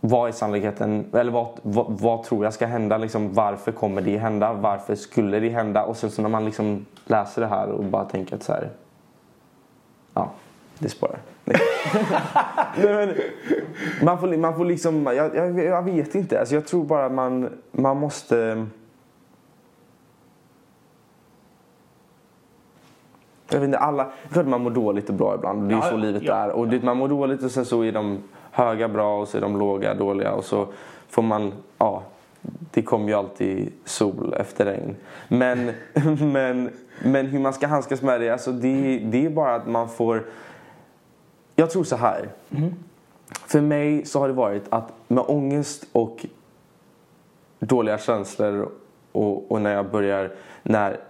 Speaker 2: Vad är sannolikheten, eller vad, vad, vad tror jag ska hända? Liksom, varför kommer det hända? Varför skulle det hända? Och sen så när man liksom läser det här och bara tänker att så här, ja, det spårar. <laughs> Man, får, man får liksom, jag, jag, jag vet inte. Alltså jag tror bara man, man måste... Jag vet inte, alla, klart man mår dåligt och bra ibland. Det är
Speaker 1: Ja,
Speaker 2: så livet
Speaker 1: ja,
Speaker 2: är. Och det, man mår dåligt och sen så är de höga bra och så är de låga dåliga. Och så får man, ja, det kommer ju alltid sol efter regn. Men, <laughs> men, men hur man ska handskas med det, alltså det, det är bara att man får... Jag tror så här. För mig så har det varit att med ångest och dåliga känslor och, och när jag börjar, när,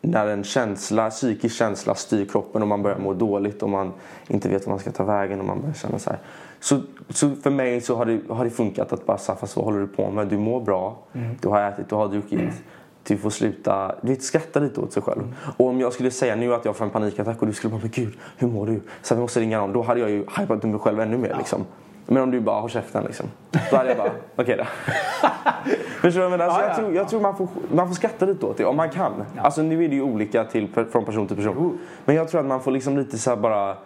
Speaker 2: när en känsla, psykisk känsla styr kroppen och man börjar må dåligt och man inte vet var man ska ta vägen och man börjar känna så här. Så, så för mig så har det, har det funkat att bara säga, fast vad håller du på med? Du mår bra, du har ätit, du har druckit. Du får sluta du vet, skratta lite åt sig själv. Och om jag skulle säga nu att jag får en panikattack och du skulle bara, men gud, hur mår du? Så vi måste ringa någon. Då hade jag ju hypat upp mig själv ännu mer liksom. Men om du bara har käften liksom. Då hade jag bara, <laughs> okej då. <laughs> Förstår du? Men alltså,
Speaker 1: Ja,
Speaker 2: jag
Speaker 1: ja.
Speaker 2: tror, jag tror man, får, man får skratta lite åt det om man kan. Alltså nu är det ju olika till, från person till person. Men jag tror att man får liksom lite så bara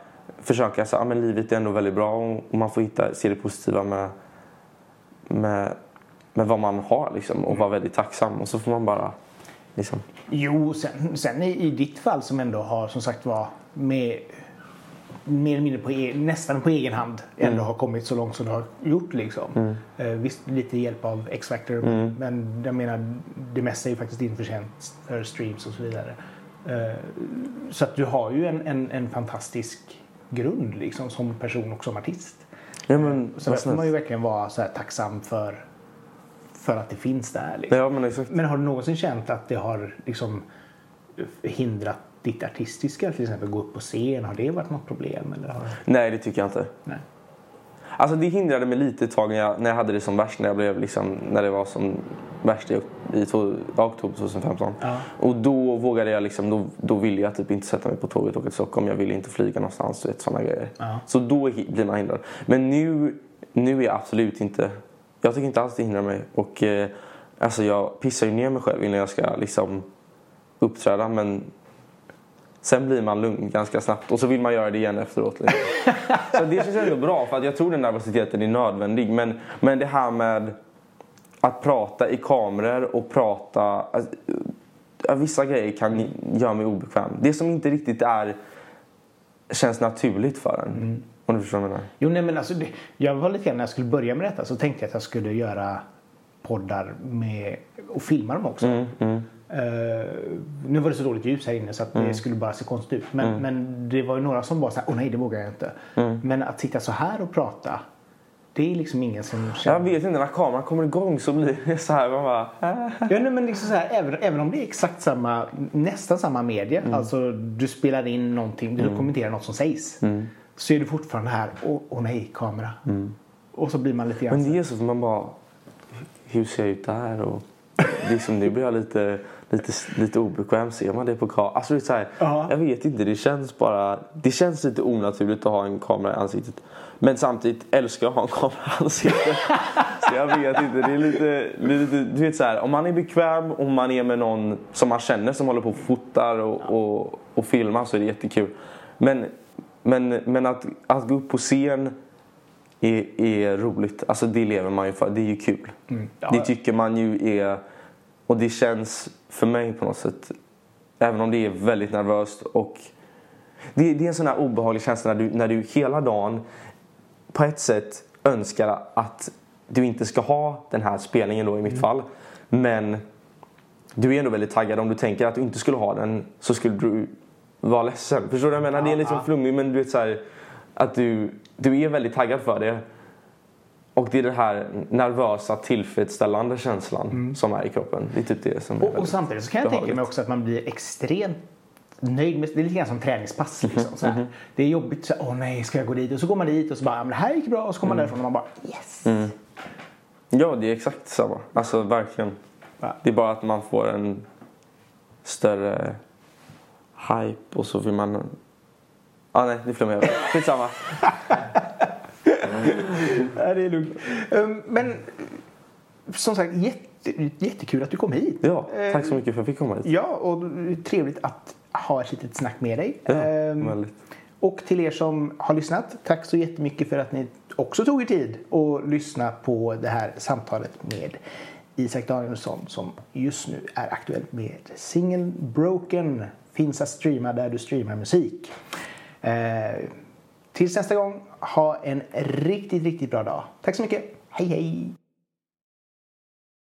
Speaker 2: försöka så här, ja, men livet är ändå väldigt bra och man får hitta, se det positiva med, med, med vad man har liksom och vara väldigt tacksam och så får man bara liksom.
Speaker 1: Jo, sen, sen i, i ditt fall som ändå har som sagt var med mer eller mindre på e, nästan på egen hand ändå har kommit så långt som du har gjort liksom. Eh, visst lite hjälp av X-Factor men jag menar det mesta är ju faktiskt din förtjänst för streams och så vidare. Eh, så att du har ju en, en, en fantastisk grund liksom som person och som artist.
Speaker 2: Ja men,
Speaker 1: Så där får man ju verkligen vara så tacksam för, för att det finns där. Liksom.
Speaker 2: Ja men.
Speaker 1: Men har du någonsin känt att det har liksom hindrat ditt artistiska, till exempel gå upp på scen? Har det varit något problem? Eller har...
Speaker 2: Nej det tycker jag inte.
Speaker 1: Nej.
Speaker 2: Alltså det hindrade mig lite ett tag när jag, när jag hade det som värst. När, jag blev liksom, när det var som värst i, i to, oktober 2015.
Speaker 1: Ja.
Speaker 2: Och då vågade jag liksom, då, då ville jag typ inte sätta mig på tåget och åka till Stockholm. Jag ville inte flyga någonstans, du vet sådana grejer.
Speaker 1: Ja.
Speaker 2: Så då blir man hindrad. Men nu, nu är jag absolut inte, jag tycker inte alls det hindrar mig. Och eh, alltså jag pissar ju ner mig själv innan jag ska liksom uppträda. Men Sen blir man lugn ganska snabbt och så vill man göra det igen efteråt. Liksom. <laughs> så det känns ändå bra för att jag tror den nervositeten är nödvändig. Men, men det här med att prata i kameror och prata... Alltså, vissa grejer kan göra mig obekväm. Det som inte riktigt är känns naturligt för en. Om du förstår vad jag menar.
Speaker 1: Jo, nej, men alltså, det, jag var lite grann när jag skulle börja med detta så tänkte jag att jag skulle göra poddar med, och filma dem också.
Speaker 2: Mm,
Speaker 1: Eh, nu var det så dåligt ljus här inne så att
Speaker 2: Mm.
Speaker 1: det skulle bara se konstigt ut. Men, men det var ju några som var så här, åh nej det vågar jag inte.
Speaker 2: Mm.
Speaker 1: Men att sitta så här och prata, det är liksom ingen som
Speaker 2: Jag
Speaker 1: känner.
Speaker 2: vet inte, när kameran kommer igång så blir det så här. Man bara, äh.
Speaker 1: Ja, nej, men liksom så här, även, även om det är exakt samma, nästan samma media.
Speaker 2: Mm.
Speaker 1: Alltså du spelar in någonting, du kommenterar något som sägs.
Speaker 2: Mm.
Speaker 1: Så är du fortfarande här, åh, åh nej kamera. Och så blir man lite grann
Speaker 2: Men det är så att man bara, hur ser jag ut där? Och liksom, nu blir jag lite, lite, lite obekväm. Ser man det på kameran? Alltså, det är så här,
Speaker 1: Ja.
Speaker 2: Jag vet inte, det känns bara... Det känns lite onaturligt att ha en kamera i ansiktet. Men samtidigt älskar jag att ha en kamera i ansiktet. <laughs> så jag vet inte, det är lite... det är lite du vet så här, om man är bekväm och man är med någon som man känner som håller på och fotar och, och, och filmar så är det jättekul. Men, men, men att, att gå upp på scen är, är roligt. Alltså det lever man ju för. Det är ju kul.
Speaker 1: Ja.
Speaker 2: Det tycker man ju är... Och det känns för mig på något sätt, även om det är väldigt nervöst och det, det är en sån här obehaglig känsla när du, när du hela dagen på ett sätt önskar att du inte ska ha den här spelningen då i mitt fall. Men du är ändå väldigt taggad. Om du tänker att du inte skulle ha den så skulle du vara ledsen. Förstår du vad jag menar? Det är liksom
Speaker 1: Ja, ja.
Speaker 2: flummigt men du vet så här, att du, du är väldigt taggad för det. Och det är den här nervösa tillfredsställande känslan som är i kroppen. Det är typ det som är
Speaker 1: Och, och samtidigt så kan jag tänka mig
Speaker 2: behagligt.
Speaker 1: också att man blir extremt nöjd med Det är lite grann som träningspass. Liksom, så här. Det är jobbigt. Så Åh nej, ska jag gå dit? Och så går man dit och så bara, "Ja, men det här gick bra. Och så kommer man därifrån och man bara yes.
Speaker 2: Ja, det är exakt samma. Alltså verkligen.
Speaker 1: Va?
Speaker 2: Det är bara att man får en större hype och så vill man... Ah, nej, det flummar jag över. Skitsamma. <laughs> <laughs>
Speaker 1: Ja, det är lugnt. Um, Men som sagt, jätte, jättekul att du kom hit.
Speaker 2: Ja, tack så mycket för att jag fick komma hit.
Speaker 1: Ja, och trevligt att ha ett litet snack med dig.
Speaker 2: Ja,
Speaker 1: Ehm,
Speaker 2: väldigt.
Speaker 1: Och till er som har lyssnat, tack så jättemycket för att ni också tog er tid att lyssna på det här samtalet med Isak Danielsson som just nu är aktuell med singeln Broken. Finns att streama där du streamar musik. Tills nästa gång, ha en riktigt, riktigt bra dag. Tack så mycket. Hej, hej!